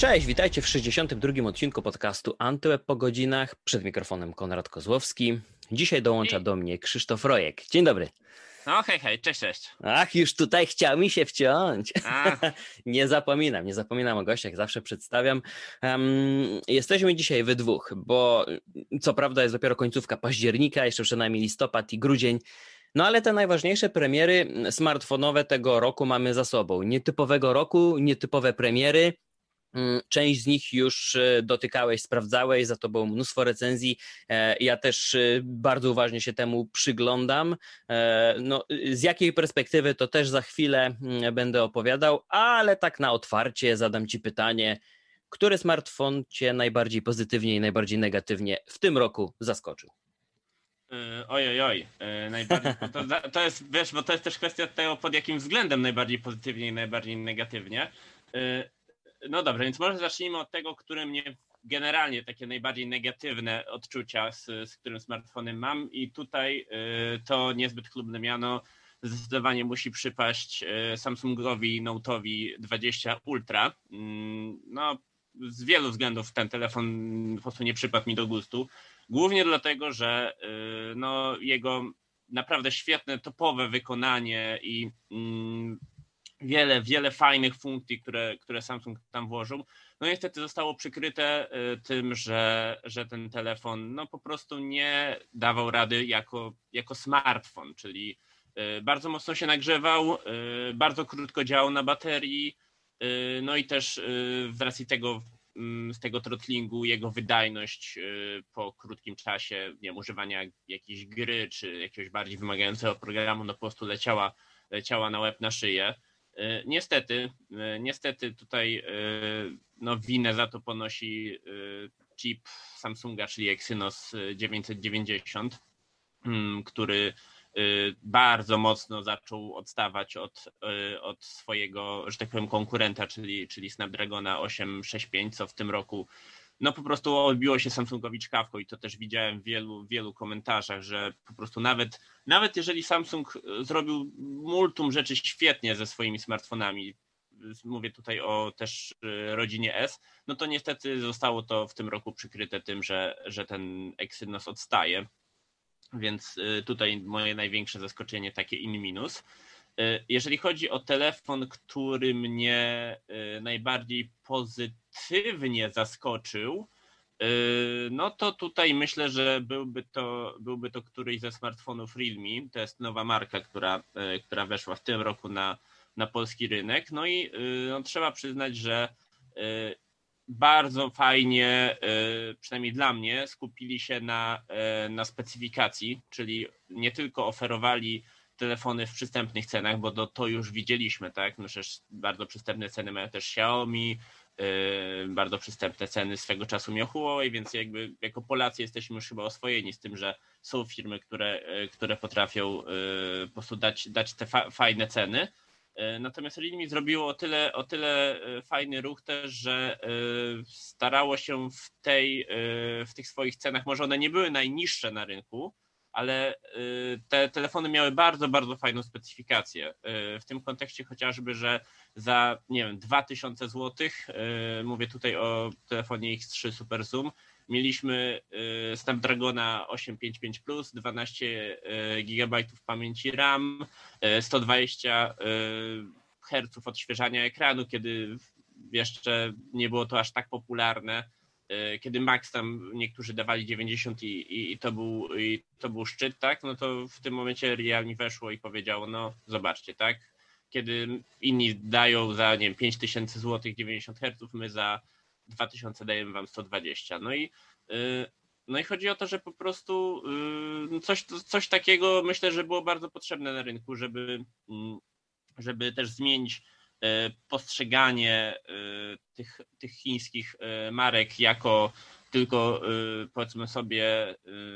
Cześć, witajcie w 62. odcinku podcastu Antyweb po godzinach. Przed mikrofonem Konrad Kozłowski. Dzisiaj dołącza do mnie Krzysztof Rojek. Dzień dobry. No hej, hej, cześć, cześć. Ach, już tutaj chciał mi się wciąć. nie zapominam, nie zapominam o gościach, zawsze przedstawiam. Um, jesteśmy dzisiaj we dwóch, bo co prawda jest dopiero końcówka października, jeszcze przynajmniej listopad i grudzień, no ale te najważniejsze premiery smartfonowe tego roku mamy za sobą. Nietypowego roku, nietypowe premiery, część z nich już e, dotykałeś, sprawdzałeś, za to było mnóstwo recenzji. E, ja też e, bardzo uważnie się temu przyglądam. No, z jakiej perspektywy to też za chwilę mm, będę opowiadał, ale tak na otwarcie zadam Ci pytanie, który smartfon Cię najbardziej pozytywnie i najbardziej negatywnie w tym roku zaskoczył? Oj, oj, oj. Najbardziej, to, to jest, wiesz, bo to jest też kwestia tego, pod jakim względem najbardziej pozytywnie i najbardziej negatywnie. No dobrze, więc może zacznijmy od tego, który mnie generalnie takie najbardziej negatywne odczucia, z, z którym smartfonem mam i tutaj y, to niezbyt chlubne miano zdecydowanie musi przypaść y, Samsungowi Note'owi 20 Ultra. Mm, no, z wielu względów ten telefon po prostu nie przypadł mi do gustu. Głównie dlatego, że y, no, jego naprawdę świetne, topowe wykonanie i mm, wiele, wiele fajnych funkcji, które, które Samsung tam włożył. No niestety zostało przykryte y, tym, że, że ten telefon no po prostu nie dawał rady jako, jako smartfon, czyli y, bardzo mocno się nagrzewał, y, bardzo krótko działał na baterii, no i też z racji tego, mm, z tego throttlingu jego wydajność po krótkim czasie nie wiem, używania jakiejś gry czy jakiegoś bardziej wymagającego programu no po prostu leciała, leciała na łeb na szyję. E, niestety, e, niestety tutaj e, no, winę za to ponosi chip Samsunga, czyli Exynos 990, mm, który bardzo mocno zaczął odstawać od, od swojego, że tak powiem, konkurenta, czyli, czyli Snapdragona 865, co w tym roku no po prostu odbiło się Samsungowi czkawką i to też widziałem w wielu, wielu komentarzach, że po prostu nawet, nawet jeżeli Samsung e, zrobił multum rzeczy świetnie ze swoimi smartfonami, mówię tutaj o też e, rodzinie S, no to niestety zostało to w tym roku przykryte tym, że, że ten Exynos odstaje. Więc e, tutaj moje największe zaskoczenie takie in minus. Jeżeli chodzi o telefon, który mnie najbardziej pozytywnie pozytywnie zaskoczył, yy, no to tutaj myślę, że byłby to, byłby to któryś ze smartfonów Realme. To jest nowa marka, która, yy, która weszła w tym roku na, na polski rynek. No i yy, no, trzeba przyznać, że bardzo fajnie, przynajmniej dla mnie, skupili się na, na specyfikacji, czyli nie tylko oferowali telefony w przystępnych cenach, bo to, to już widzieliśmy, tak? No przecież bardzo przystępne ceny mają też Xiaomi, Y, bardzo przystępne ceny swego czasu miał Huawei, więc jakby jako Polacy jesteśmy już chyba oswojeni z tym, że są firmy, które, y, które potrafią y, po prostu dać, dać te fa fajne ceny. Natomiast Realme zrobiło o tyle, o tyle fajny ruch też, że starało się w, tej, w tych swoich cenach, może one nie były najniższe na rynku, ale te telefony miały bardzo, bardzo fajną specyfikację. W tym kontekście chociażby, że za, nie wiem, 2000 zł, yy, mówię tutaj o telefonie X3 Super Zoom, mieliśmy yy, Snapdragona 855 Plus, 12 GB pamięci RAM, 120 Hz odświeżania ekranu, kiedy jeszcze nie było to aż tak popularne kiedy Max tam niektórzy dawali 90 i, i, i, to, był, i to był szczyt, tak, no to w tym momencie Realme weszło i powiedziało, no zobaczcie, tak, kiedy inni dają za, nie wiem, 5000 zł 90 Hz, my za 2000 dajemy wam 120. No i, y, no i chodzi o to, że po prostu y, coś, coś takiego myślę, że było bardzo potrzebne na rynku, żeby, mm, żeby też zmienić y, postrzeganie tych, tych chińskich marek jako tylko y, powiedzmy sobie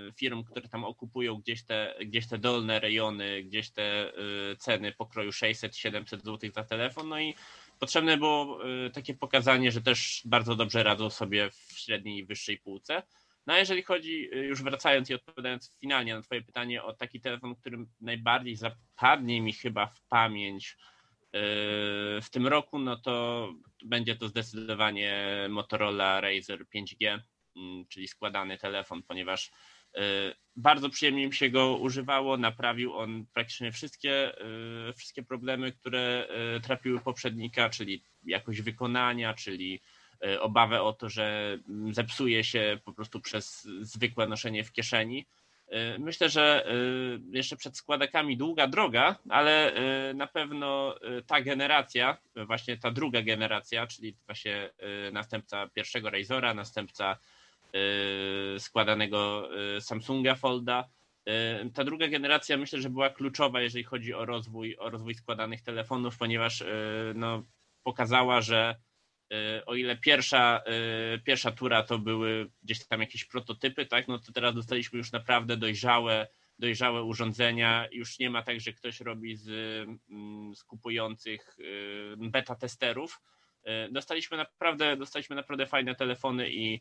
y, firm, które tam okupują gdzieś te, gdzieś te dolne rejony, gdzieś te y, ceny pokroju 600-700 zł za telefon, no i potrzebne było takie pokazanie, że też bardzo dobrze radzą sobie w średniej i wyższej półce. No a jeżeli chodzi, już wracając i odpowiadając finalnie na Twoje pytanie o taki telefon, którym najbardziej zapadnie mi chyba w pamięć w tym roku, no to będzie to zdecydowanie Motorola Razer 5G, mm, czyli składany telefon, ponieważ bardzo przyjemnie mi się go używało. Naprawił on praktycznie wszystkie, wszystkie problemy, które trapiły poprzednika, czyli jakość wykonania, czyli obawę o to, że mm, zepsuje się po prostu przez zwykłe noszenie w kieszeni. Y, myślę, że y, jeszcze przed składakami długa droga, ale y, na pewno ta generacja, właśnie ta druga generacja, czyli właśnie następca pierwszego Razora, następca składanego Samsunga Folda, ta druga generacja myślę, że była kluczowa, jeżeli chodzi o rozwój, o rozwój składanych telefonów, ponieważ no, pokazała, że Y, o ile pierwsza, y, pierwsza tura to były gdzieś tam jakieś prototypy, tak, no to teraz dostaliśmy już naprawdę dojrzałe, dojrzałe urządzenia. Już nie ma tak, że ktoś robi z, mm, z kupujących y, beta testerów. Dostaliśmy naprawdę, dostaliśmy naprawdę fajne telefony i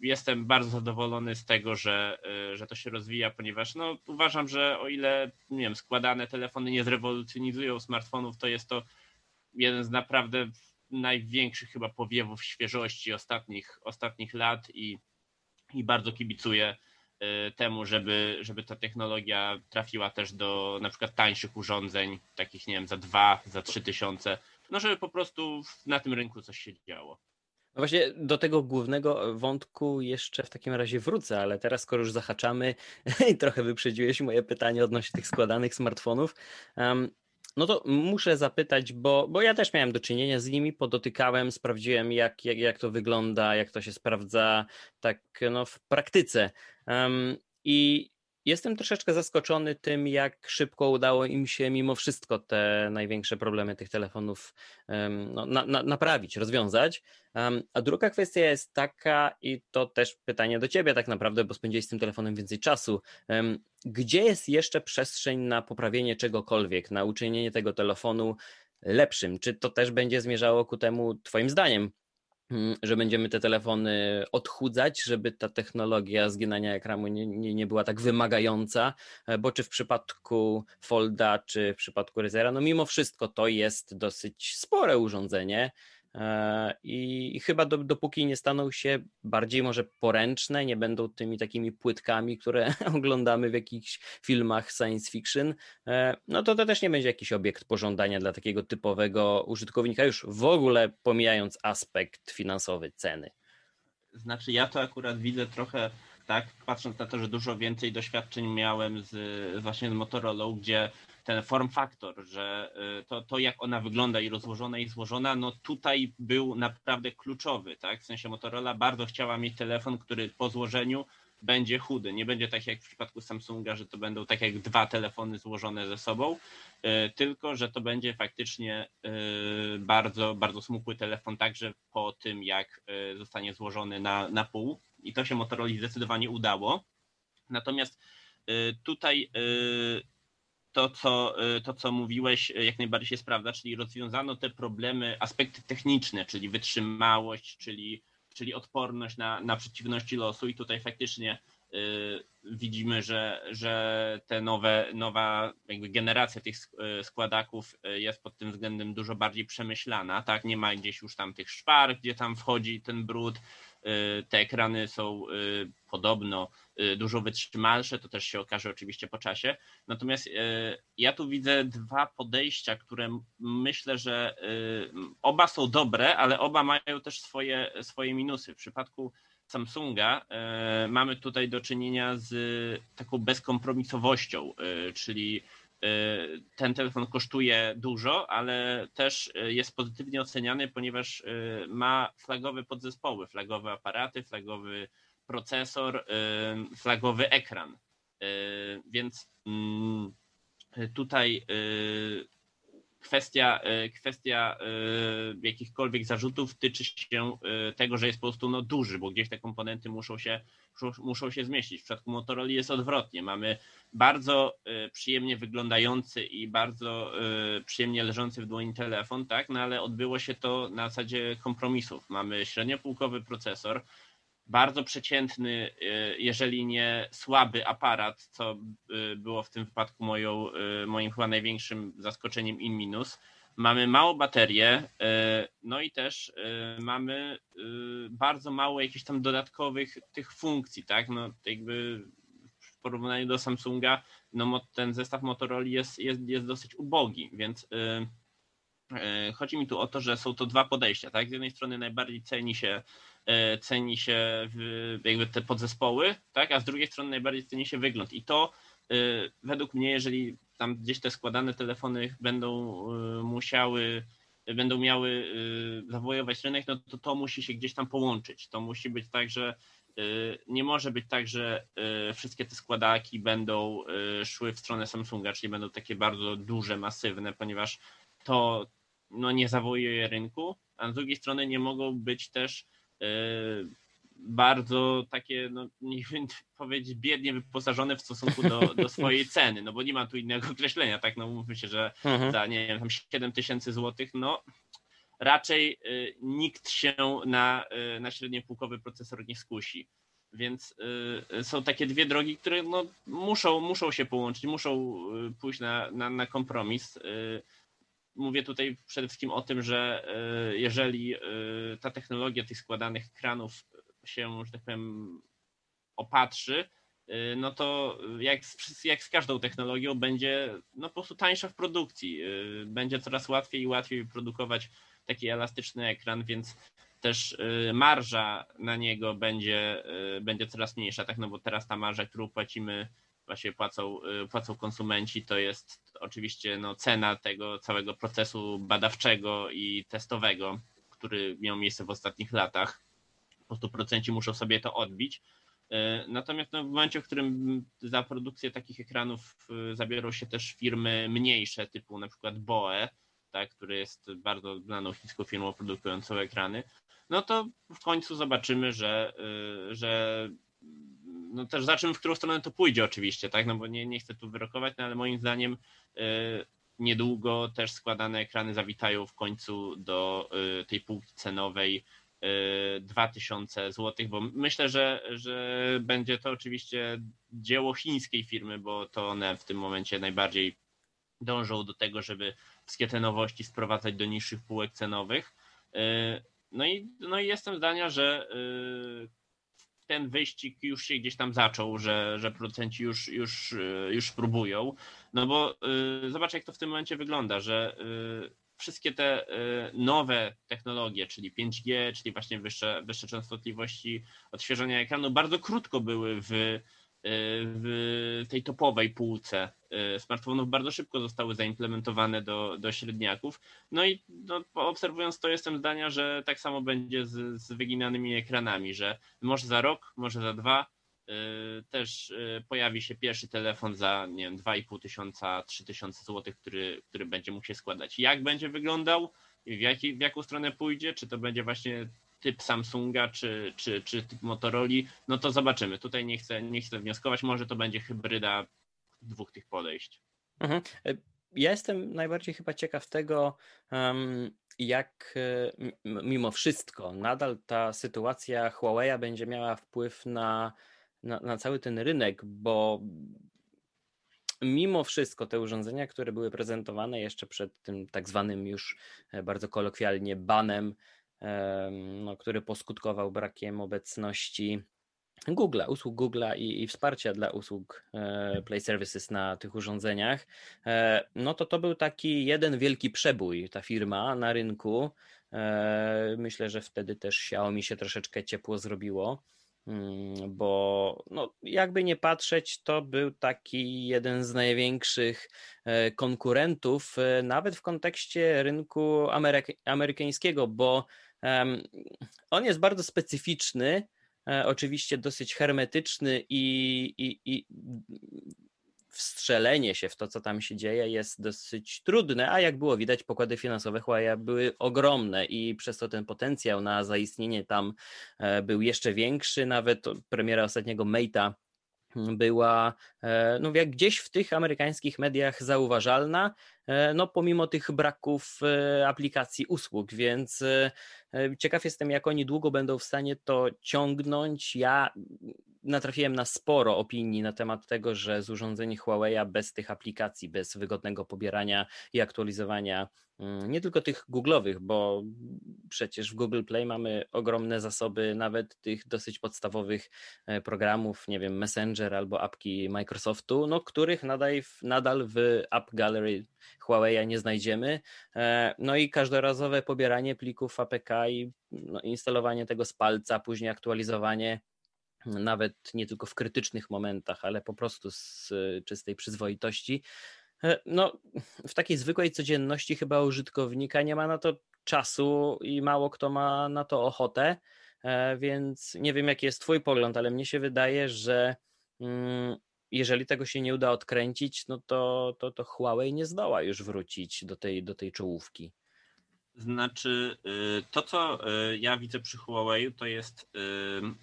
jestem bardzo zadowolony z tego, że, że to się rozwija, ponieważ no, uważam, że o ile nie wiem, składane telefony nie zrewolucjonizują smartfonów, to jest to jeden z naprawdę największych chyba powiewów świeżości ostatnich, ostatnich lat i, i bardzo kibicuję temu, żeby, żeby ta technologia trafiła też do na przykład tańszych urządzeń, takich nie wiem, za dwa, za trzy tysiące, no żeby po prostu na tym rynku coś się działo. No właśnie do tego głównego wątku jeszcze w takim razie wrócę, ale teraz skoro już zahaczamy i trochę wyprzedziłeś moje pytanie odnośnie tych składanych smartfonów, um, no to muszę zapytać, bo, bo ja też miałem do czynienia z nimi, podotykałem, sprawdziłem jak, jak, jak to wygląda, jak to się sprawdza tak no, w praktyce. Um, I Jestem troszeczkę zaskoczony tym, jak szybko udało im się mimo wszystko te największe problemy tych telefonów no, na, na, naprawić, rozwiązać. A druga kwestia jest taka, i to też pytanie do Ciebie tak naprawdę, bo spędziłeś z tym telefonem więcej czasu. Gdzie jest jeszcze przestrzeń na poprawienie czegokolwiek, na uczynienie tego telefonu lepszym? Czy to też będzie zmierzało ku temu, Twoim zdaniem, że będziemy te telefony odchudzać, żeby ta technologia zginania ekranu nie, nie, nie, była tak wymagająca, e, bo czy w przypadku Folda, czy w przypadku Razera, no mimo wszystko to jest dosyć spore urządzenie, E, I chyba do, dopóki nie staną się bardziej może poręczne, nie będą tymi takimi płytkami, które oglądamy w jakichś filmach science fiction, e, no to to też nie będzie jakiś obiekt pożądania dla takiego typowego użytkownika, już w ogóle pomijając aspekt finansowy ceny. Znaczy ja to akurat widzę trochę tak, patrząc na to, że dużo więcej doświadczeń miałem z właśnie z Motorola, gdzie ten form factor, że y, to, to jak ona wygląda i rozłożona i złożona, no tutaj był naprawdę kluczowy, tak? W sensie Motorola bardzo chciała mieć telefon, który po złożeniu będzie chudy. Nie będzie tak jak w przypadku Samsunga, że to będą tak jak dwa telefony złożone ze sobą, y, tylko że to będzie faktycznie y, bardzo, bardzo smukły telefon, także po tym jak zostanie złożony na, na pół. I to się Motorola zdecydowanie udało. Natomiast tutaj to co, y, to, co mówiłeś, y, jak najbardziej się sprawdza, czyli rozwiązano te problemy, aspekty techniczne, czyli wytrzymałość, czyli, czyli odporność na, na przeciwności losu i tutaj faktycznie y, widzimy, że, że te nowe, nowa jakby generacja tych składaków jest pod tym względem dużo bardziej przemyślana, tak, nie ma gdzieś już tam tych szpar, gdzie tam wchodzi ten brud, te ekrany są y, podobno y, dużo wytrzymalsze, to też się okaże oczywiście po czasie. Natomiast ja tu widzę dwa podejścia, które myślę, że oba są dobre, ale oba mają też swoje, swoje minusy. W przypadku Samsunga mamy tutaj do czynienia z taką bezkompromisowością, czyli ten telefon kosztuje dużo, ale też y, jest pozytywnie oceniany, ponieważ y, ma flagowe podzespoły, flagowe aparaty, flagowy procesor, flagowy ekran. Więc mm, tutaj kwestia, kwestia jakichkolwiek zarzutów tyczy się tego, że jest po prostu no, duży, bo gdzieś te komponenty muszą się, muszą się zmieścić. W przypadku Motorola jest odwrotnie. Mamy bardzo przyjemnie wyglądający i bardzo przyjemnie leżący w dłoni telefon, tak, no ale odbyło się to na zasadzie kompromisów. Mamy średniopółkowy procesor, bardzo przeciętny, y, jeżeli nie słaby aparat, co było w tym wypadku moją, moim chyba największym zaskoczeniem in minus. mamy małą baterię, no i też mamy bardzo mało jakichś tam dodatkowych tych funkcji, tak? No jakby w porównaniu do Samsunga, no ten zestaw Motorola jest, jest, jest dosyć ubogi, więc chodzi mi tu o to, że są to dwa podejścia, tak? Z jednej strony najbardziej ceni się ceni się jakby te podzespoły, tak? A z drugiej strony najbardziej ceni się wygląd i to według mnie, jeżeli tam gdzieś te składane telefony będą y, musiały, będą miały zawojować rynek, no to to musi się gdzieś tam połączyć. To musi być tak, że nie może być tak, że wszystkie te składaki będą szły w stronę Samsunga, czyli będą takie bardzo duże, masywne, ponieważ to no, nie zawojuje rynku, a z drugiej strony nie mogą być też bardzo takie, no nie wiem powiedzieć, biednie wyposażone w stosunku do, do swojej ceny, no bo nie ma tu innego określenia, tak, no mówmy się, że mhm. za, nie wiem, tam 7 tysięcy złotych, no raczej y, nikt się na, y, na średniopółkowy procesor nie skusi. Więc są takie dwie drogi, które no, muszą, muszą się połączyć, muszą pójść na, na, na kompromis. Mówię tutaj przede wszystkim o tym, że y, jeżeli ta technologia tych składanych ekranów się, że tak powiem, opatrzy, y, no to jak z, jak z każdą technologią będzie no po prostu tańsza w produkcji. Będzie coraz łatwiej i łatwiej produkować taki elastyczny ekran, więc też marża na niego będzie, będzie coraz mniejsza, tak? No bo teraz ta marża, którą płacimy, właśnie płacą, płacą konsumenci, to jest oczywiście no, cena tego całego procesu badawczego i testowego, który miał miejsce w ostatnich latach po prostu procenci muszą sobie to odbić. E, natomiast no, w momencie, w którym za produkcję takich ekranów e, zabiorą się też firmy mniejsze, typu na przykład BOE, tak, który jest bardzo znaną chińską firmą produkującą ekrany, no to w końcu zobaczymy, że, e, że no też zobaczymy, w którą stronę to pójdzie oczywiście, tak, no bo nie, nie chcę tu wyrokować, no ale moim zdaniem niedługo też składane ekrany zawitają w końcu do tej półki cenowej 2000 zł, bo myślę, że, że będzie to oczywiście dzieło chińskiej firmy, bo to one w tym momencie najbardziej dążą do tego, żeby wszystkie te nowości sprowadzać do niższych półek cenowych. No i, no i jestem zdania, że ten wyścig już się gdzieś tam zaczął, że, że producenci już, już, już próbują. No bo zobacz, jak to w tym momencie wygląda, że wszystkie te y, nowe technologie, czyli 5G, czyli właśnie wyższe, wyższe częstotliwości odświeżania ekranu, bardzo krótko były w, y, w tej topowej półce y, smartfonów, bardzo szybko zostały zaimplementowane do, do średniaków. No i no, obserwując to, jestem zdania, że tak samo będzie z, z wyginanymi ekranami, że może za rok, może za dwa Y, też pojawi się pierwszy telefon za, nie wiem, 2,5 tysiąca, 3 tysiące złotych, który, który będzie mógł się składać. Jak będzie wyglądał, w, jaki, w jaką stronę pójdzie, czy to będzie właśnie typ Samsunga, czy, czy, czy typ Motorola, no to zobaczymy. Tutaj nie chcę, nie chcę wnioskować, może to będzie hybryda dwóch tych podejść. Mhm. Ja jestem najbardziej chyba ciekaw tego, jak mimo wszystko nadal ta sytuacja Huawei będzie miała wpływ na na, na cały ten rynek, bo mimo wszystko te urządzenia, które były prezentowane jeszcze przed tym tak zwanym już e, bardzo kolokwialnie banem, no, który poskutkował brakiem obecności Google'a, usług Google'a i, i, wsparcia dla usług e, Play Services na tych urządzeniach, e, no to to był taki jeden wielki przebój ta firma na rynku. Myślę, że wtedy też Xiaomi się troszeczkę ciepło zrobiło. Mm, bo no, jakby nie patrzeć, to był taki jeden z największych e, konkurentów, e, nawet w kontekście rynku ameryk- amerykańskiego, bo on jest bardzo specyficzny, e, oczywiście dosyć hermetyczny i, i, i wstrzelenie się w to, co tam się dzieje, jest dosyć trudne, a jak było widać, pokłady finansowe Huawei były ogromne i przez to ten potencjał na zaistnienie tam e, był jeszcze większy. Nawet premiera ostatniego Mate'a była e, no, jak gdzieś w tych amerykańskich mediach zauważalna, e, no pomimo tych braków aplikacji usług, więc ciekaw jestem, jak oni długo będą w stanie to ciągnąć. Ja natrafiłem na sporo opinii na temat tego, że z urządzeń Huawei bez tych aplikacji, bez wygodnego pobierania i aktualizowania mm, nie tylko tych Google'owych, bo przecież w Google Play mamy ogromne zasoby nawet tych dosyć podstawowych e, programów, nie wiem, Messenger albo apki Microsoftu, no których nadal, nadal w App Gallery Huawei nie znajdziemy. E, no i każdorazowe pobieranie plików APK i no, instalowanie tego z palca, później aktualizowanie nawet nie tylko w krytycznych momentach, ale po prostu z czystej przyzwoitości. E, no, w takiej zwykłej codzienności chyba użytkownika nie ma na to czasu i mało kto ma na to ochotę, e, więc nie wiem jaki jest Twój pogląd, ale mnie się wydaje, że mm, jeżeli tego się nie uda odkręcić, no to, to, to Huawei nie zdoła już wrócić do tej, do tej czołówki. Znaczy, y, to co y, ja widzę przy Huawei, to jest y,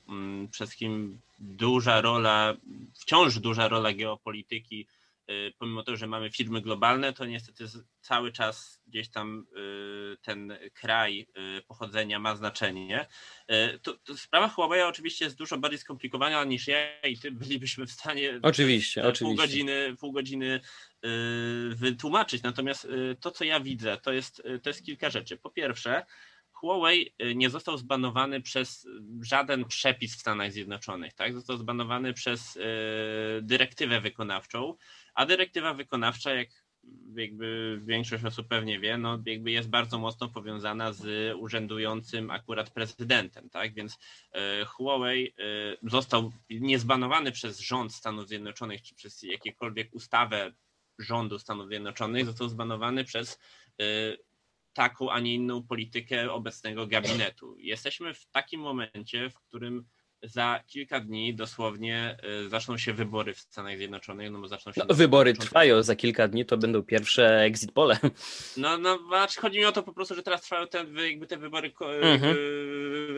mm, przede wszystkim duża rola, wciąż duża rola geopolityki pomimo tego, że mamy firmy globalne, to niestety cały czas gdzieś tam y, ten kraj y, pochodzenia ma znaczenie. To, to sprawa Huawei oczywiście jest dużo bardziej skomplikowana niż ja i ty bylibyśmy w stanie oczywiście, pół oczywiście. godziny, pół godziny wytłumaczyć. Natomiast to, co ja widzę, to jest, to jest kilka rzeczy. Po pierwsze, Huawei nie został zbanowany przez żaden przepis w Stanach Zjednoczonych, tak? Został zbanowany przez dyrektywę wykonawczą, a dyrektywa wykonawcza, jak jakby większość osób pewnie wie, no jakby jest bardzo mocno powiązana z urzędującym akurat prezydentem, tak? Więc e, Huawei został niezbanowany przez rząd Stanów Zjednoczonych, czy przez jakiekolwiek ustawę rządu Stanów Zjednoczonych, został zbanowany przez taką, a nie inną politykę obecnego gabinetu. Jesteśmy w takim momencie, w którym za kilka dni dosłownie y, zaczną się wybory w Stanach Zjednoczonych, no bo zaczną się... No, wybory trwają, za kilka dni to będą pierwsze exit pole. No, no, znaczy chodzi mi o to po prostu, że teraz trwają te, jakby te wybory mhm.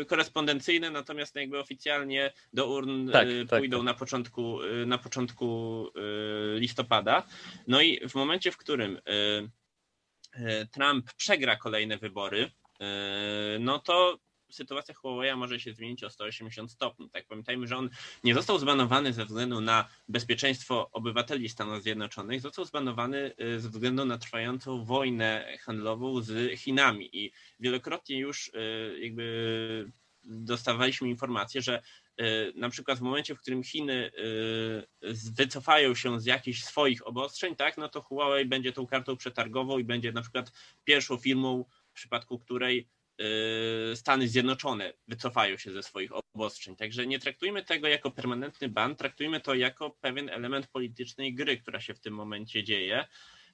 korespondencyjne, natomiast jakby oficjalnie do urn tak, y, tak, pójdą tak. na początku, y, na początku listopada. No i w momencie, w którym Trump przegra kolejne wybory, no to sytuacja Huawei może się zmienić o 180 stopni. Tak pamiętajmy, że on nie został zbanowany ze względu na bezpieczeństwo obywateli Stanów Zjednoczonych, został zbanowany y, ze względu na trwającą wojnę handlową z Chinami i wielokrotnie już jakby dostawaliśmy informacje, że na przykład w momencie, w którym Chiny wycofają się z jakichś swoich obostrzeń, tak, no to Huawei będzie tą kartą przetargową i będzie na przykład pierwszą firmą, w przypadku której Y, Stany Zjednoczone wycofają się ze swoich obostrzeń. Także nie traktujmy tego jako permanentny ban, traktujmy to jako pewien element politycznej gry, która się w tym momencie dzieje.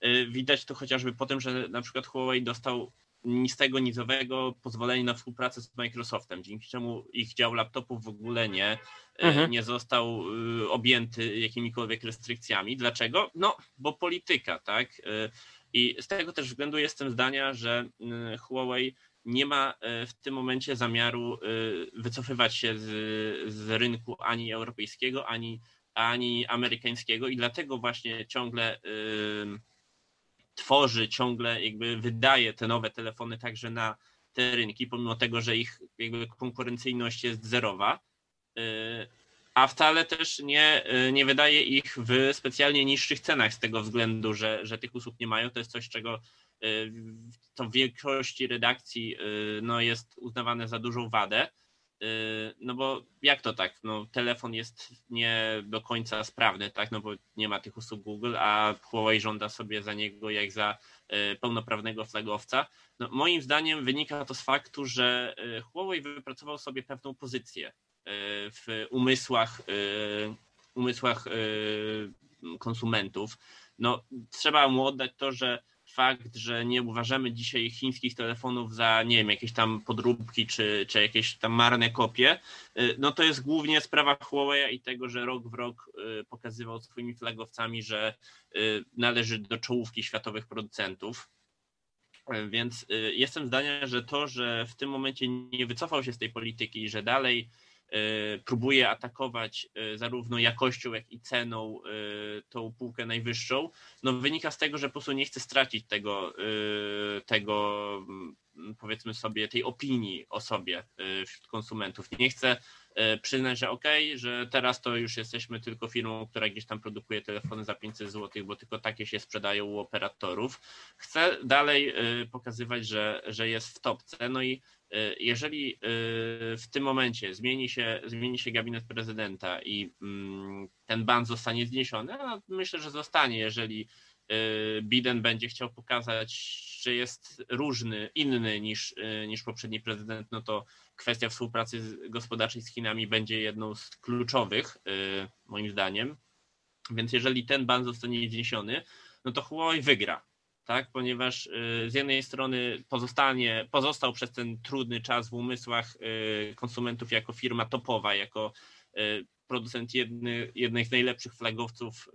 Y, widać to chociażby po tym, że na przykład Huawei dostał nistego, nizowego pozwolenie na współpracę z Microsoftem, dzięki czemu ich dział laptopów w ogóle nie, y, mhm. nie został objęty jakimikolwiek restrykcjami. Dlaczego? No, bo polityka, tak? I z tego też względu jestem zdania, że Huawei nie ma e, w tym momencie zamiaru e, wycofywać się z, z rynku ani europejskiego, ani, ani amerykańskiego i dlatego właśnie ciągle e, tworzy, ciągle jakby wydaje te nowe telefony także na te rynki, pomimo tego, że ich jakby konkurencyjność jest zerowa, a wcale też nie, nie wydaje ich w specjalnie niższych cenach z tego względu, że, że tych usług nie mają. To jest coś, czego to w większości redakcji y, no, jest uznawane za dużą wadę. Y, no bo jak to tak? No, telefon jest nie do końca sprawny, tak? No bo nie ma tych usług Google, a Huawei żąda sobie za niego jak za y, pełnoprawnego flagowca. No, moim zdaniem wynika to z faktu, że Huawei wypracował sobie pewną pozycję w umysłach, umysłach konsumentów. No, trzeba mu oddać to, że fakt, że nie uważamy dzisiaj chińskich telefonów za, nie wiem, jakieś tam podróbki czy, czy jakieś tam marne kopie, y, no to jest głównie sprawa Huawei i tego, że rok w rok y, pokazywał swoimi flagowcami, że y, należy do czołówki światowych producentów. Więc jestem zdania, że to, że w tym momencie nie wycofał się z tej polityki i że dalej próbuje atakować e, zarówno jakością, jak i ceną e, tą półkę najwyższą, no wynika z tego, że po prostu nie chce stracić tego, tego powiedzmy sobie, tej opinii o sobie wśród konsumentów. Nie chce e, przyznać, że okej, okay, że teraz to już jesteśmy tylko firmą, która gdzieś tam produkuje telefony za 500 zł, bo tylko takie się sprzedają u operatorów. Chce dalej pokazywać, że, że jest w topce. No i jeżeli w tym momencie zmieni się, zmieni się gabinet prezydenta i mm, ten ban zostanie zniesiony, no myślę, że zostanie, jeżeli Biden będzie chciał pokazać, że jest różny, inny niż, niż poprzedni prezydent, no to kwestia współpracy gospodarczej z Chinami będzie jedną z kluczowych, y, moim zdaniem. Więc jeżeli ten ban zostanie zniesiony, no to Huawei wygra, tak? Ponieważ z jednej strony pozostanie, pozostał przez ten trudny czas w umysłach konsumentów jako firma topowa, jako producent jedny, jednej z najlepszych flagowców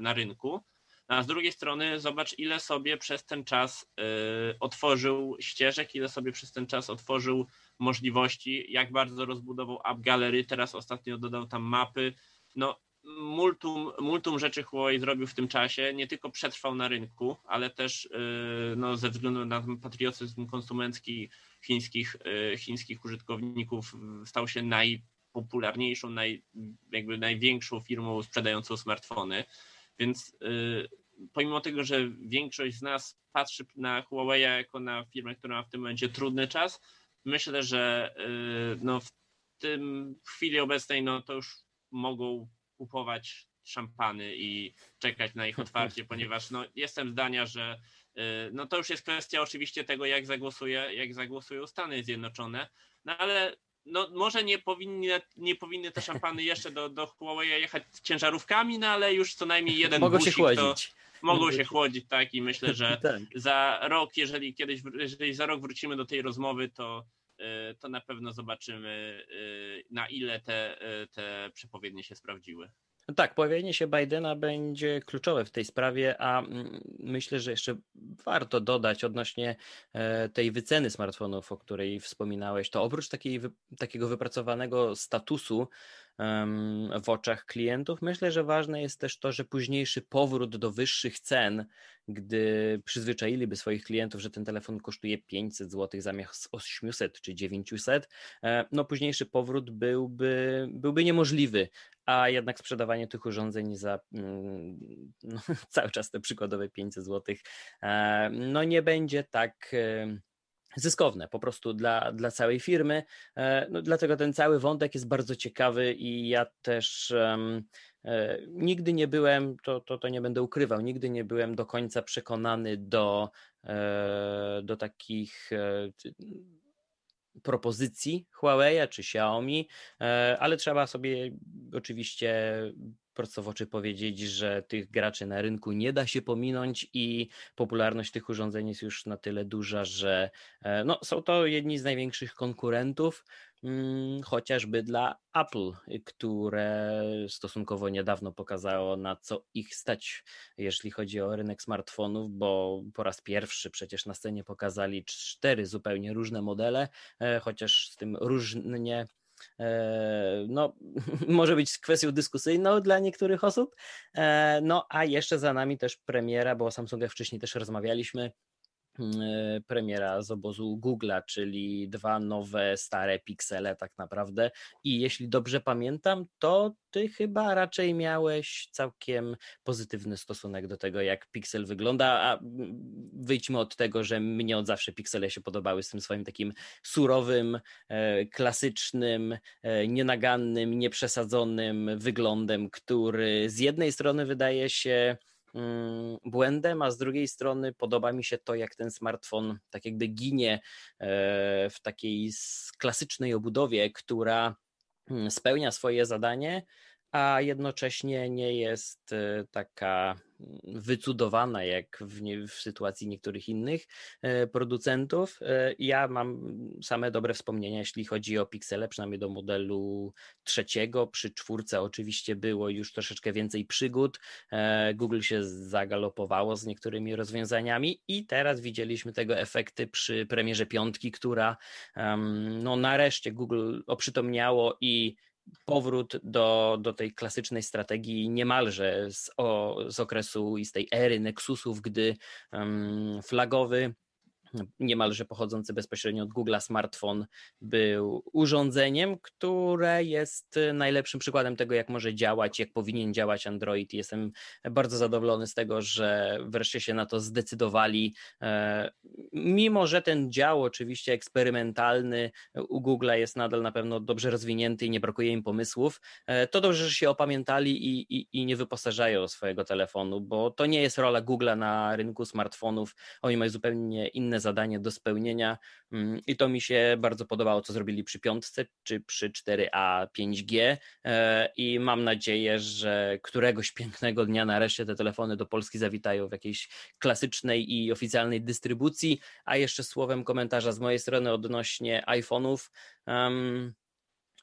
na rynku, a z drugiej strony zobacz, ile sobie przez ten czas y, otworzył ścieżek, ile sobie przez ten czas otworzył możliwości, jak bardzo rozbudował App Gallery, teraz ostatnio dodał tam mapy. No, multum, multum rzeczy Huawei zrobił w tym czasie, nie tylko przetrwał na rynku, ale też y, no, ze względu na patriotyzm konsumencki chińskich, y, chińskich użytkowników stał się najpopularniejszą, naj, jakby największą firmą sprzedającą smartfony. Więc pomimo tego, że większość z nas patrzy na Huawei jako na firmę, która ma w tym momencie trudny czas, myślę, że y, no, w tym w chwili obecnej no, to już mogą kupować szampany i czekać na ich otwarcie, ponieważ no, jestem zdania, że y, no, to już jest kwestia oczywiście tego, jak, zagłosuje, jak zagłosują Stany Zjednoczone, no ale no może nie powinny, nie powinny te szampany jeszcze do, do Huawei jechać ciężarówkami, no ale już co najmniej jeden Mogą busik się chłodzić. To, mogą się chłodzić, tak, i myślę, że tak. za rok, jeżeli kiedyś, jeżeli za rok wrócimy do tej rozmowy, to, y, to na pewno zobaczymy, y, na ile te, y, te przepowiednie się sprawdziły. Tak, pojawienie się Bidena będzie kluczowe w tej sprawie, a mm, myślę, że jeszcze warto dodać odnośnie e, tej wyceny smartfonów, o której wspominałeś, to oprócz takiej, takiego wypracowanego statusu w oczach klientów. Myślę, że ważne jest też to, że późniejszy powrót do wyższych cen, gdy przyzwyczailiby swoich klientów, że ten telefon kosztuje 500 zł zamiast 800 czy 900, e, no późniejszy powrót byłby, byłby niemożliwy, a jednak sprzedawanie tych urządzeń za no, cały czas te przykładowe 500 zł e, no nie będzie tak zyskowne po prostu dla, dla całej firmy. E, no, dlatego ten cały wątek jest bardzo ciekawy i ja też um, nigdy nie byłem, to, to, to nie będę ukrywał, nigdy nie byłem do końca przekonany do, e, do takich propozycji Huawei czy Xiaomi, ale trzeba sobie oczywiście prosto w oczy powiedzieć, że tych graczy na rynku nie da się pominąć i popularność tych urządzeń jest już na tyle duża, że e, no, są to jedni z największych konkurentów, mm, chociażby dla Apple, które stosunkowo niedawno pokazało, na co ich stać, jeśli chodzi o rynek smartfonów, bo po raz pierwszy przecież na scenie pokazali cztery zupełnie różne modele, e, chociaż z tym różnie no, może być kwestią dyskusyjną dla niektórych osób. E, no, a jeszcze za nami też premiera, bo o Samsunga wcześniej też rozmawialiśmy, e, premiera z obozu Google'a, czyli dwa nowe, stare piksele tak naprawdę. I jeśli dobrze pamiętam, to ty chyba raczej miałeś całkiem pozytywny stosunek do tego, jak Pixel wygląda, a wyjdźmy od tego, że mnie od zawsze Pixele się podobały z tym swoim takim surowym, e, klasycznym, e, nienagannym, nieprzesadzonym wyglądem, który z jednej strony wydaje się błędem, a z drugiej strony podoba mi się to, jak ten smartfon tak jakby ginie e, w takiej klasycznej obudowie, która Mm, spełnia swoje zadanie, a jednocześnie nie jest e, taka mm, wycudowana jak w, nie, w, sytuacji niektórych innych e, producentów. E, ja mam same dobre wspomnienia, jeśli chodzi o piksele, przynajmniej do modelu trzeciego. Przy czwórce oczywiście było już troszeczkę więcej przygód. Google się zagalopowało z niektórymi rozwiązaniami i teraz widzieliśmy tego efekty przy premierze piątki, która no nareszcie Google oprzytomniało i powrót do, do tej klasycznej strategii niemalże z, o, z okresu i z tej ery Nexusów, gdy um, flagowy niemalże pochodzący bezpośrednio od Google smartfon był urządzeniem, które jest najlepszym przykładem tego, jak może działać, jak powinien działać Android. Jestem bardzo zadowolony z tego, że wreszcie się na to zdecydowali. E, mimo, że ten dział oczywiście eksperymentalny u Google jest nadal na pewno dobrze rozwinięty i nie brakuje im pomysłów, e, to dobrze, że się opamiętali i, i, i nie wyposażają swojego telefonu, bo to nie jest rola Google na rynku smartfonów. Oni mają zupełnie inne zadanie do spełnienia. Mm, i to mi się bardzo podobało, co zrobili przy piątce czy przy 4A 5G e, i mam nadzieję, że któregoś pięknego dnia nareszcie te telefony do Polski zawitają w jakiejś klasycznej i oficjalnej dystrybucji, a jeszcze słowem komentarza z mojej strony odnośnie iPhone'ów.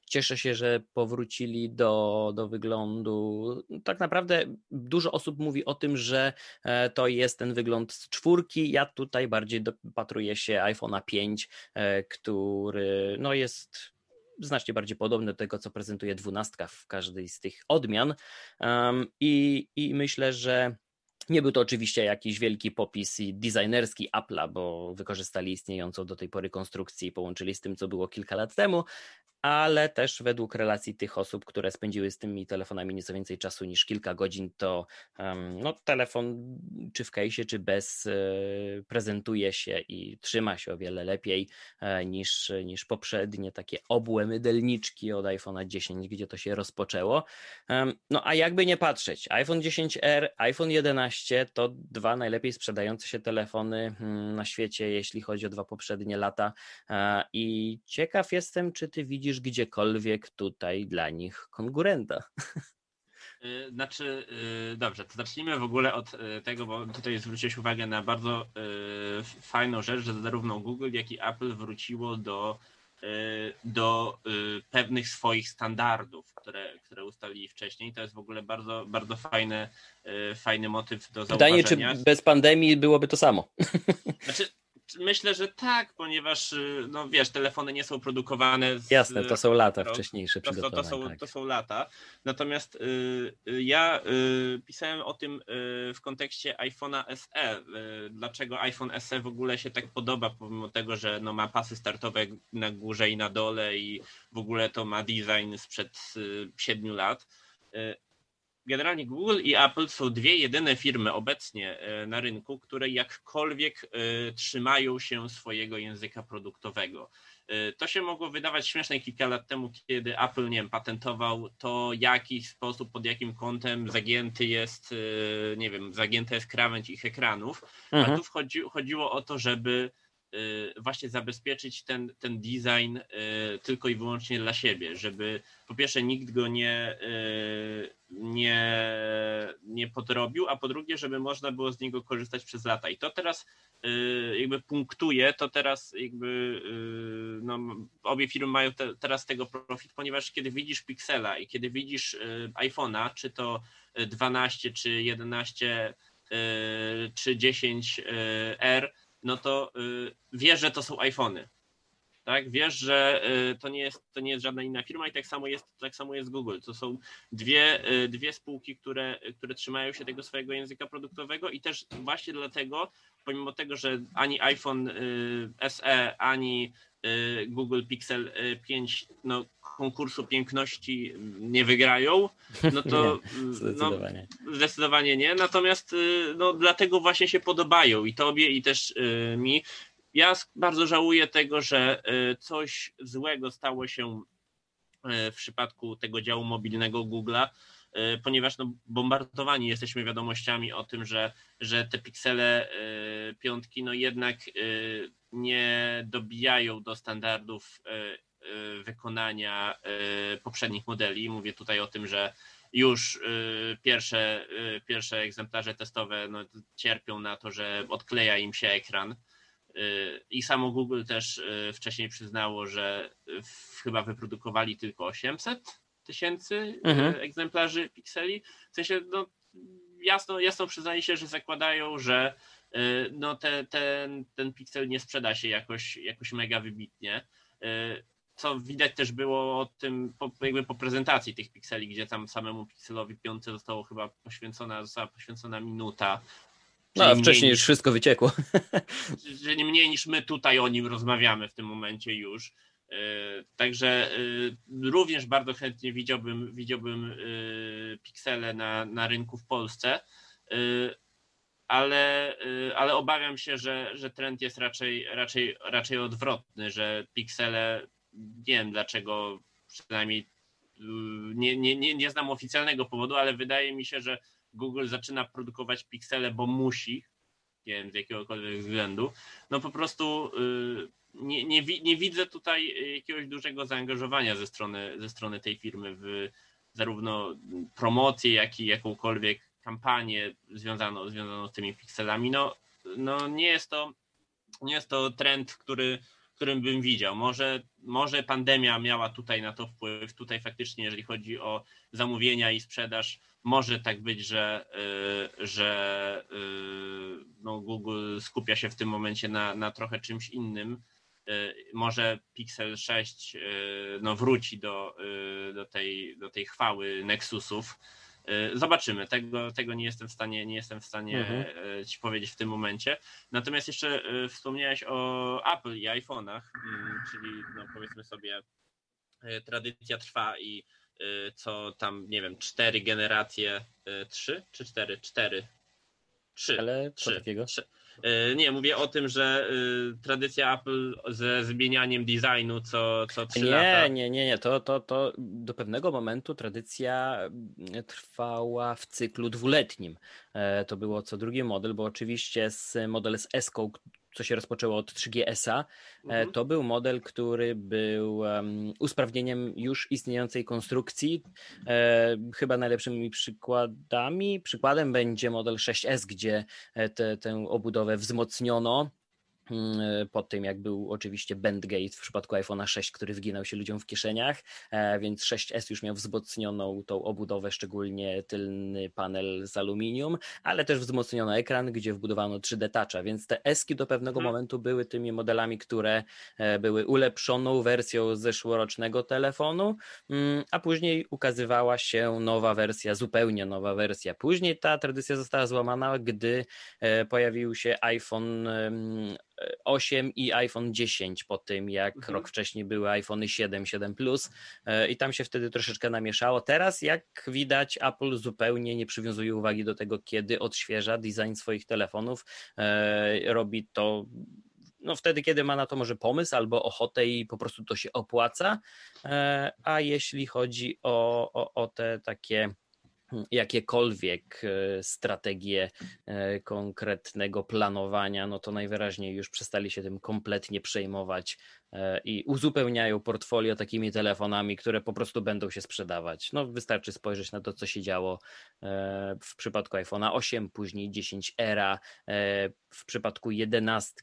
Cieszę się, że powrócili do, do wyglądu. Tak naprawdę dużo osób mówi o tym, że e, to jest ten wygląd z czwórki. Ja tutaj bardziej dopatruję się iPhone'a 5, e, który no jest znacznie bardziej podobny do tego, co prezentuje dwunastka w każdej z tych odmian. I, i myślę, że nie był to oczywiście jakiś wielki popis designerski Apple'a, bo wykorzystali istniejącą do tej pory konstrukcję i połączyli z tym, co było kilka lat temu, ale też według relacji tych osób, które spędziły z tymi telefonami nieco więcej czasu niż kilka godzin, to um, no, telefon czy w case'ie, czy bez e, prezentuje się i trzyma się o wiele lepiej e, niż, niż poprzednie takie obłe mydelniczki od iPhone'a 10, gdzie to się rozpoczęło. No a jakby nie patrzeć, iPhone 10R, iPhone 11 to dwa najlepiej sprzedające się telefony hmm, na świecie, jeśli chodzi o dwa poprzednie lata e, i ciekaw jestem, czy ty widzisz gdziekolwiek tutaj dla nich konkurenta. Y, znaczy, y, dobrze, to zacznijmy w ogóle od tego, bo tutaj zwróciłeś uwagę na bardzo fajną rzecz, że zarówno Google, jak i Apple wróciło do, do pewnych swoich standardów, które, które ustalili wcześniej. To jest w ogóle bardzo, bardzo fajny, fajny motyw do zauważenia. Pytanie, czy bez pandemii byłoby to samo? Znaczy, Myślę, że tak, ponieważ y, no wiesz, telefony nie są produkowane. Z, Jasne, to są lata to, wcześniejsze to, to, to, są, tak. to są lata. Natomiast y, y, ja y, pisałem o tym y, w kontekście iPhone'a SE. Y, dlaczego iPhone SE w ogóle się tak podoba, pomimo tego, że no, ma pasy startowe na górze i na dole i w ogóle to ma design sprzed siedmiu lat generalnie Google i Apple są dwie jedyne firmy obecnie e, na rynku, które jakkolwiek e, trzymają się swojego języka produktowego. E, to się mogło wydawać śmieszne kilka lat temu, kiedy Apple, nie wiem, patentował to, jaki sposób, pod jakim kątem zagięty jest, nie wiem, zagięta jest krawędź ich ekranów, mhm. a tu chodzi, chodziło o to, żeby właśnie zabezpieczyć ten, ten design y, tylko i wyłącznie dla siebie, żeby po pierwsze nikt go nie, y, nie, nie podrobił, a po drugie, żeby można było z niego korzystać przez lata. I to teraz jakby punktuje, to teraz jakby no, obie firmy mają te, teraz tego profit, ponieważ kiedy widzisz Pixela i kiedy widzisz iPhone'a, czy to 12, czy 11, czy 10R, no to y, wiesz, że to są iPhony. Tak? Wiesz, że y, to nie, jest, to nie jest żadna inna firma i tak samo jest, tak samo jest Google. To są dwie, y, dwie spółki, które, które trzymają się tego swojego języka produktowego i też właśnie dlatego, pomimo tego, że ani iPhone SE, ani Google Pixel 5 no, konkursu piękności nie wygrają, no to nie, zdecydowanie. No, zdecydowanie nie. Natomiast no, dlatego właśnie się podobają i tobie, i też mi. Ja bardzo żałuję tego, że coś złego stało się w przypadku tego działu mobilnego Google'a, ponieważ no, bombardowani jesteśmy wiadomościami o tym, że, że te piksele piątki no jednak nie dobijają do standardów wykonania poprzednich modeli. Mówię tutaj o tym, że już pierwsze, pierwsze egzemplarze testowe no, cierpią na to, że odkleja im się ekran. I samo Google też wcześniej przyznało, że chyba wyprodukowali tylko 800 tysięcy mhm. egzemplarzy pikseli. W sensie, no, jasno, jasno przyznaje się, że zakładają, że no, te, ten, ten piksel nie sprzeda się jakoś, jakoś mega wybitnie co widać też było o tym po, jakby po prezentacji tych pikseli, gdzie tam samemu pikselowi piąty zostało chyba poświęcona, została poświęcona minuta. No, a wcześniej już wszystko wyciekło. Czyli mniej niż my tutaj o nim rozmawiamy w tym momencie już. E, także również bardzo chętnie widziałbym, widziałbym piksele na, na rynku w Polsce, ale, ale obawiam się, że, że trend jest raczej, raczej, raczej odwrotny, że piksele, nie wiem dlaczego, przynajmniej nie, nie, nie, nie znam oficjalnego powodu, ale wydaje mi się, że Google zaczyna produkować piksele, bo musi, nie wiem, z jakiegokolwiek względu. No po prostu y, nie, nie, nie widzę tutaj jakiegoś dużego zaangażowania ze strony, ze strony tej firmy w zarówno promocję, jak i jakąkolwiek kampanię związaną, związaną z tymi pikselami. No, no nie jest to nie jest to trend, który którym bym widział. Może, może pandemia miała tutaj na to wpływ. Tutaj faktycznie, jeżeli chodzi o zamówienia i sprzedaż, może tak być, że, y, że y, no Google skupia się w tym momencie na, na trochę czymś innym. Y, może Pixel 6 no, wróci do, do, tej, do tej chwały Nexusów zobaczymy. Tego, tego nie jestem w stanie, nie jestem w stanie mhm. E, ci powiedzieć w tym momencie. Natomiast jeszcze e, wspomniałeś o Apple i iPhone'ach, mm, czyli no powiedzmy sobie tradycja trwa i co tam, nie wiem, cztery generacje, trzy czy cztery? Cztery. Trzy. Ale trzy, takiego? Trzy. E, nie, mówię o tym, że e, tradycja Apple ze zmienianiem designu co, co 3 nie, lata. Nie, nie, nie. To, to, to do pewnego momentu tradycja mm, trwała w cyklu dwuletnim. E, to było co drugi model, bo oczywiście z model z s co się rozpoczęło od 3GS-a, e, mhm. to był model, który był um, usprawnieniem już istniejącej konstrukcji. E, chyba najlepszymi przykładami, przykładem będzie model 6S, gdzie te, tę obudowę wzmocniono po tym, jak był oczywiście Bandgate w przypadku iPhone'a 6, który wginał się ludziom w kieszeniach, e, więc 6S już miał wzmocnioną tą obudowę, szczególnie tylny panel z aluminium, ale też wzmocniono ekran, gdzie wbudowano 3D Toucha, więc te Eski do pewnego hmm. momentu były tymi modelami, które e, były ulepszoną wersją zeszłorocznego telefonu, mm, a później ukazywała się nowa wersja, zupełnie nowa wersja. Później ta tradycja została złamana, gdy e, pojawił się iPhone 8 i iPhone 10 po tym, jak mhm. rok wcześniej były iPhony 7, 7 Plus e, i tam się wtedy troszeczkę namieszało. Teraz, jak widać, Apple zupełnie nie przywiązuje uwagi do tego, kiedy odświeża design swoich telefonów. E, robi to no wtedy, kiedy ma na to może pomysł albo ochotę i po prostu to się opłaca. E, a jeśli chodzi o, o, o te takie jakiekolwiek e, strategie e, konkretnego planowania, no to najwyraźniej już przestali się tym kompletnie przejmować i uzupełniają portfolio takimi telefonami, które po prostu będą się sprzedawać. No wystarczy spojrzeć na to, co się działo w przypadku iPhone'a 8, później 10 era, w przypadku 11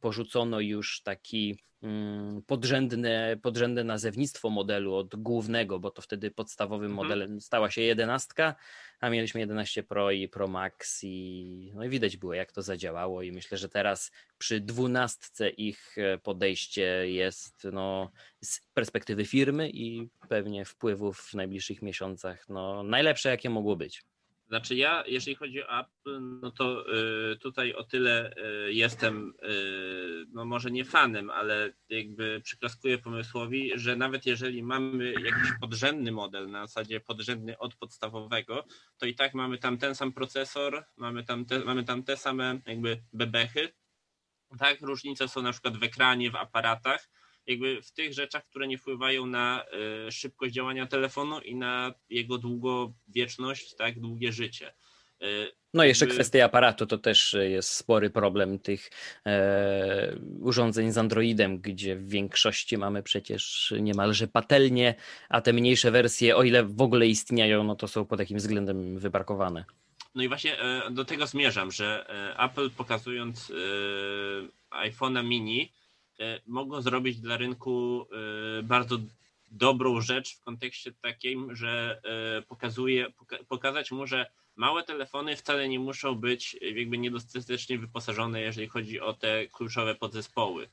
porzucono już taki Mm, podrzędne, podrzędne nazewnictwo modelu od głównego, bo to wtedy podstawowym mhm. modelem stała się jedenastka, a mieliśmy 11 Pro i Pro Max i, no i widać było jak to zadziałało i myślę, że teraz przy dwunastce ich e, podejście jest no, z perspektywy firmy i pewnie wpływów w najbliższych miesiącach no, najlepsze jakie mogło być. Znaczy ja, jeżeli chodzi o Apple, no to y, tutaj o tyle y, jestem, y, no może nie fanem, ale jakby przyklaskuję pomysłowi, że nawet jeżeli mamy jakiś podrzędny model, na zasadzie podrzędny od podstawowego, to i tak mamy tam ten sam procesor, mamy tam te, mamy tam te same jakby bebechy, tak? Różnice są na przykład w ekranie, w aparatach, jakby w tych rzeczach, które nie wpływają na e, szybkość działania telefonu i na jego długowieczność, tak, długie życie. E, no jeszcze kwestia aparatu to też jest spory problem tych e, urządzeń z Androidem, gdzie w większości mamy przecież niemalże patelnie, a te mniejsze wersje, o ile w ogóle istnieją, no to są pod takim względem wyparkowane. No i właśnie e, do tego zmierzam, że Apple pokazując iPhone'a mini E, mogą zrobić dla rynku e, bardzo dobrą rzecz w kontekście takim, że e, pokazuje, pokazać mu, że małe telefony wcale nie muszą być jakby niedostatecznie wyposażone, jeżeli chodzi o te kluczowe podzespoły.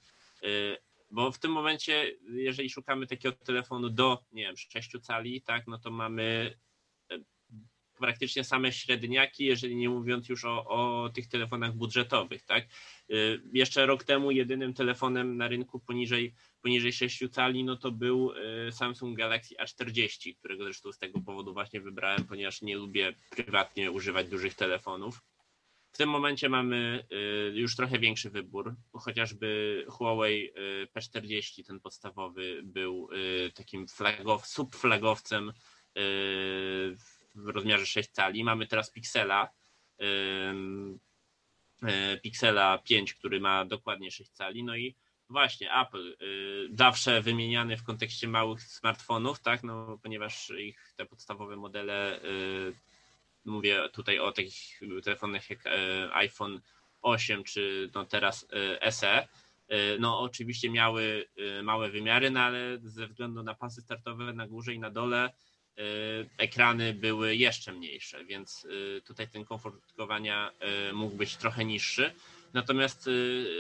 Bo w tym momencie, jeżeli szukamy takiego telefonu do, nie wiem, 6 cali, tak, no to mamy praktycznie same średniaki, jeżeli nie mówiąc już o, o tych telefonach budżetowych, tak? Y, jeszcze rok temu jedynym telefonem na rynku poniżej, poniżej 6 cali, no to był y, Samsung Galaxy A40, którego zresztą z tego powodu właśnie wybrałem, ponieważ nie lubię prywatnie używać dużych telefonów. W tym momencie mamy y, już trochę większy wybór, chociażby Huawei P40, ten podstawowy, był takim flagow, subflagowcem w rozmiarze 6 cali. Mamy teraz Pixela, e, Pixela 5, który ma dokładnie 6 cali. No i właśnie Apple, y, zawsze wymieniany w kontekście małych smartfonów, tak, no ponieważ ich te podstawowe modele, y, mówię tutaj o takich telefonach jak e, iPhone 8 czy no teraz e, SE, no oczywiście miały małe wymiary, no ale ze względu na pasy startowe na górze i na dole Y, ekrany były jeszcze mniejsze, więc y, tutaj ten komfort użytkowania y, mógł być trochę niższy. Natomiast,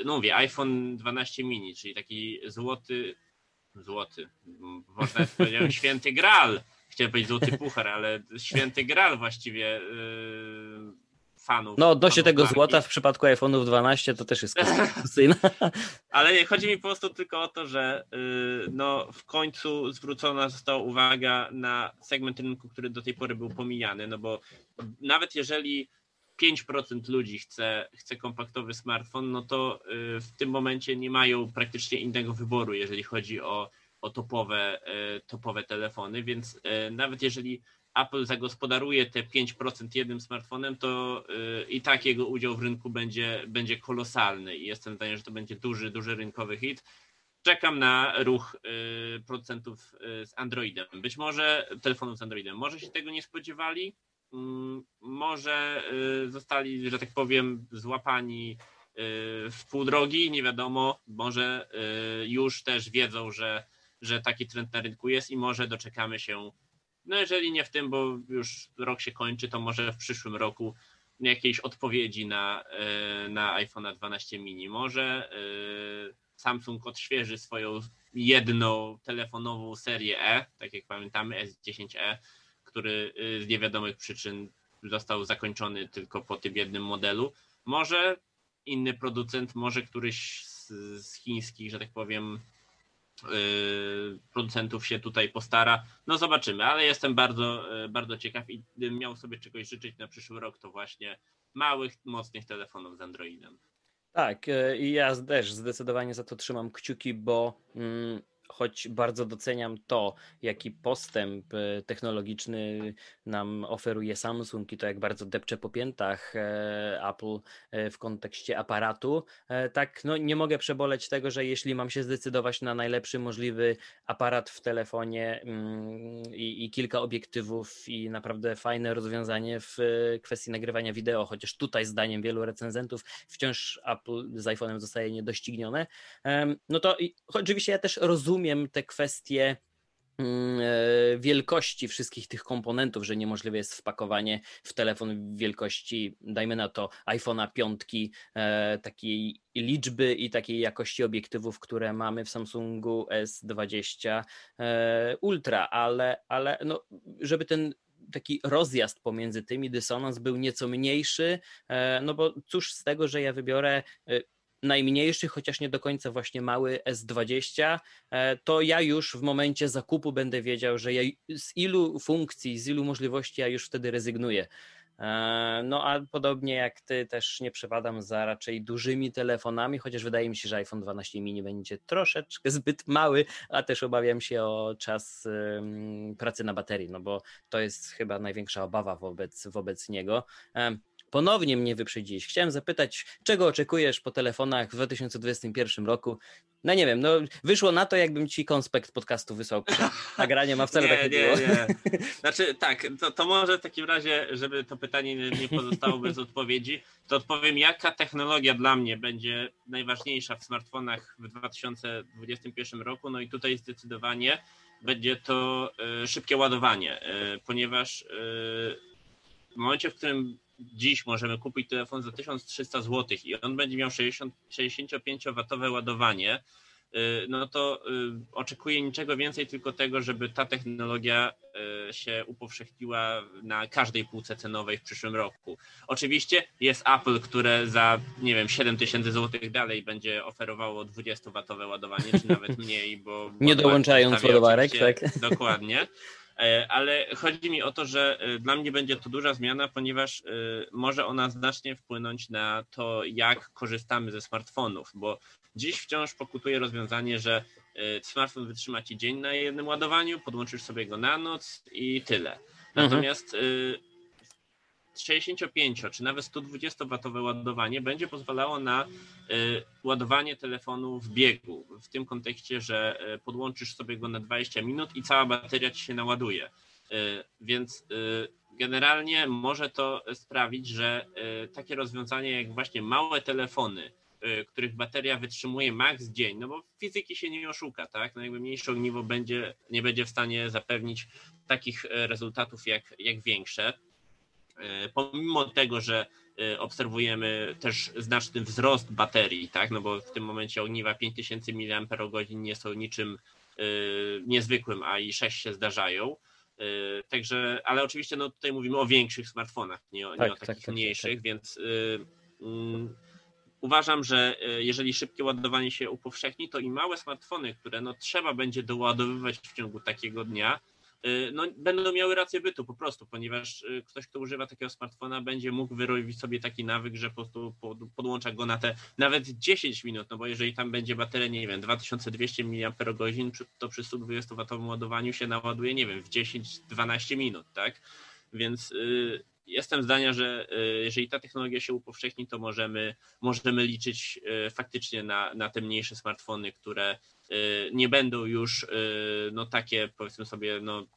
no mówię, iPhone 12 mini, czyli taki złoty, złoty, można powiedzieć święty gral, chciałem powiedzieć złoty puchar, ale święty gral właściwie fanów. No odnośnie tego marki. złota w przypadku iPhone'ów 12 to też jest dyskusyjne. Ale nie, chodzi mi po prostu tylko o to, że yy, no, w końcu zwrócona została uwaga na segment rynku, który do tej pory był pomijany, no bo nawet jeżeli 5% ludzi chce, chce kompaktowy smartfon, no to yy, w tym momencie nie mają praktycznie innego wyboru, jeżeli chodzi o, o topowe, yy, topowe telefony, więc y, nawet jeżeli Apple zagospodaruje te 5% jednym smartfonem, to y, i tak jego udział w rynku będzie, będzie kolosalny i jestem zdania, że to będzie duży, duży rynkowy hit. Czekam na ruch y, producentów y, z Androidem. Być może telefonów z Androidem. Może się tego nie spodziewali, mm, może zostali, że tak powiem, złapani w pół drogi, nie wiadomo, może już też wiedzą, że, że taki trend na rynku jest i może doczekamy się no jeżeli nie w tym, bo już rok się kończy, to może w przyszłym roku jakiejś odpowiedzi na, e, na iPhone 12 mini. Może e, Samsung odświeży swoją jedną telefonową serię E, tak jak pamiętamy, S10e, który e, z niewiadomych przyczyn został zakończony tylko po tym jednym modelu. Może inny producent, może któryś z, z chińskich, że tak powiem, producentów się tutaj postara. No zobaczymy, ale jestem bardzo, y, bardzo ciekaw i gdybym miał sobie czegoś życzyć na przyszły rok, to właśnie małych, mocnych telefonów z Androidem. Tak, y, i ja też zdecydowanie za to trzymam kciuki, bo mm, choć bardzo doceniam to, jaki postęp e, technologiczny nam oferuje Samsung i to, jak bardzo depcze po piętach e, Apple e, w kontekście aparatu, tak no, nie mogę przeboleć tego, że jeśli mam się zdecydować na najlepszy możliwy aparat w telefonie mm, i, i kilka obiektywów i naprawdę fajne rozwiązanie w kwestii nagrywania wideo, chociaż tutaj zdaniem wielu recenzentów wciąż Apple z iPhone'em zostaje niedoścignione, no to oczywiście ja też rozumiem, rozumiem te kwestie mm, e, wielkości wszystkich tych komponentów, że niemożliwe jest wpakowanie w telefon wielkości, dajmy na to iPhone'a piątki, e, takiej liczby i takiej jakości obiektywów, które mamy w Samsungu S20 e, Ultra, ale, ale no, żeby ten taki rozjazd pomiędzy tymi, dysonans był nieco mniejszy, no bo cóż z tego, że ja wybiorę najmniejszy, chociaż nie do końca właśnie mały S20, e, to ja już w momencie zakupu będę wiedział, że ja z ilu funkcji, z ilu możliwości ja już wtedy rezygnuję. E, no a podobnie jak ty też nie przepadam za raczej dużymi telefonami, chociaż wydaje mi się, że iPhone 12 mini będzie troszeczkę zbyt mały, a też obawiam się o czas pracy na baterii, no bo to jest chyba największa obawa wobec, wobec niego. E, ponownie mnie wyprzedziłeś. Chciałem zapytać, czego oczekujesz po telefonach w 2021 roku? No nie wiem, no wyszło na to, jakbym ci konspekt podcastu wysłał nagranie, ma wcale nie, tak nie, nie. Nie. Znaczy tak, to, to może w takim razie, żeby to pytanie nie pozostało bez odpowiedzi, to odpowiem, jaka technologia dla mnie będzie najważniejsza w smartfonach w 2021 roku. No i tutaj zdecydowanie będzie to y, szybkie ładowanie, y, ponieważ y, w momencie, w którym dziś możemy kupić telefon za 1300 zł i on będzie miał 60, 65-watowe ładowanie, no to oczekuję niczego więcej, tylko tego, żeby ta technologia się upowszechniła na każdej półce cenowej w przyszłym roku. Oczywiście jest Apple, które za, nie wiem, 7 tysięcy złotych dalej będzie oferowało 20-watowe ładowanie, czy nawet mniej, bo... Nie dołączając ładowarek, tak? Dokładnie. E, ale chodzi mi o to, że e, dla mnie będzie to duża zmiana, ponieważ e, może ona znacznie wpłynąć na to, jak korzystamy ze smartfonów, bo dziś wciąż pokutuje rozwiązanie, że smartfon wytrzyma ci dzień na jednym ładowaniu, podłączysz sobie go na noc i tyle. Mhm. Natomiast mhm 65 czy nawet 120 watowe ładowanie będzie pozwalało na y, ładowanie telefonu w biegu. W tym kontekście, że y, podłączysz sobie go na 20 minut i cała bateria ci się naładuje. Y, więc generalnie może to sprawić, że takie rozwiązanie jak właśnie małe telefony, których bateria wytrzymuje maks dzień, no bo fizyki się nie oszuka, tak? No jakby mniejsze ogniwo będzie, nie będzie w stanie zapewnić takich rezultatów jak, jak większe. E, pomimo tego, że e, obserwujemy też znaczny wzrost baterii, tak, no bo w tym momencie ogniwa 5000 mAh nie są niczym e, niezwykłym, a i 6 się zdarzają. Także, ale oczywiście no tutaj mówimy o większych smartfonach, nie o, tak, nie o takich tak, tak, tak mniejszych, tak, więc mm, uważam, że jeżeli szybkie ładowanie się upowszechni, to i małe smartfony, które no trzeba będzie doładowywać w ciągu takiego dnia, no, będą miały rację bytu po prostu, ponieważ y, ktoś, kto używa takiego smartfona, będzie mógł wyrobić sobie taki nawyk, że po prostu podłącza go na te nawet 10 minut, no bo jeżeli tam będzie bateria, nie wiem, 2200 mAh, to przy 120W ładowaniu się naładuje, nie wiem, w 10-12 minut, tak? Więc y, jestem zdania, że jeżeli ta technologia się upowszechni, to możemy, możemy liczyć faktycznie na, na te mniejsze smartfony, które nie będą już no takie powiedzmy sobie no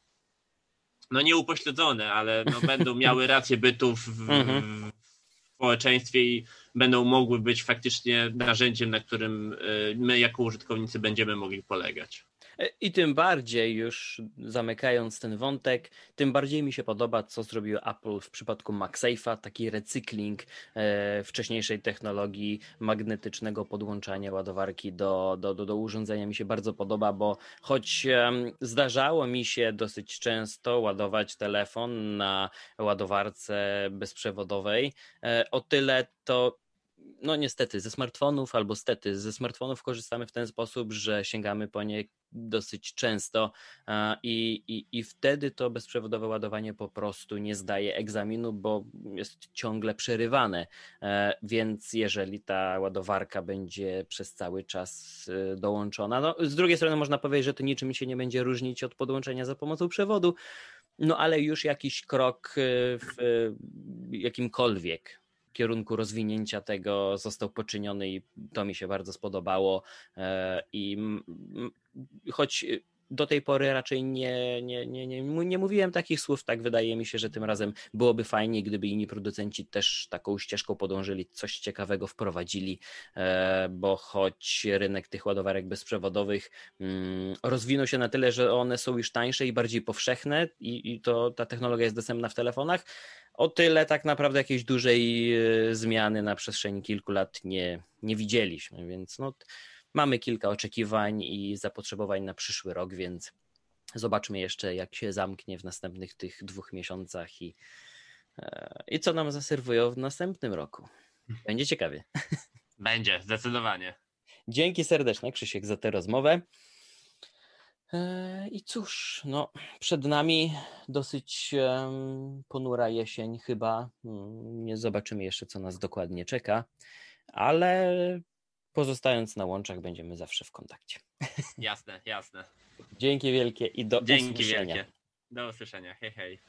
no nie upośledzone, ale no będą miały rację bytu w, w, mhm. w społeczeństwie i będą mogły być faktycznie narzędziem, na którym my jako użytkownicy będziemy mogli polegać. I tym bardziej, już zamykając ten wątek, tym bardziej mi się podoba, co zrobił Apple w przypadku MagSafe'a, taki recykling e, wcześniejszej technologii magnetycznego podłączania ładowarki do, do, do, do urządzenia. Mi się bardzo podoba, bo choć e, zdarzało mi się dosyć często ładować telefon na ładowarce bezprzewodowej, e, o tyle to no niestety ze smartfonów albo stety ze smartfonów korzystamy w ten sposób, że sięgamy po nie dosyć często i, i, i wtedy to bezprzewodowe ładowanie po prostu nie zdaje egzaminu, bo jest ciągle przerywane. E, więc jeżeli ta ładowarka będzie przez cały czas e, dołączona, no z drugiej strony można powiedzieć, że to niczym się nie będzie różnić od podłączenia za pomocą przewodu, no ale już jakiś krok e, w jakimkolwiek kierunku rozwinięcia tego został poczyniony i to mi się bardzo spodobało. E, I choć do tej pory raczej nie, nie, nie, nie, nie mówiłem takich słów, tak wydaje mi się, że tym razem byłoby fajnie, gdyby inni producenci też taką ścieżką podążyli, coś ciekawego wprowadzili, e, bo choć rynek tych ładowarek bezprzewodowych mm, rozwinął się na tyle, że one są już tańsze i bardziej powszechne i, i to ta technologia jest dostępna w telefonach, o tyle tak naprawdę jakiejś dużej e, zmiany na przestrzeni kilku lat nie, nie widzieliśmy, więc no, mamy kilka oczekiwań i zapotrzebowań na przyszły rok, więc zobaczmy jeszcze, jak się zamknie w następnych tych dwóch miesiącach i, e, i co nam zaserwują w następnym roku. Będzie ciekawie. Będzie, zdecydowanie. Dzięki serdeczne, Krzysiek, za tę rozmowę. E, I cóż, no, przed nami dosyć ponura jesień, chyba. Mm, nie zobaczymy jeszcze, co nas dokładnie czeka, ale pozostając na łączach, będziemy zawsze w kontakcie. Jasne, jasne. Dzięki wielkie i do Dzięki usłyszenia. Wielkie. Do usłyszenia. Hej, hej.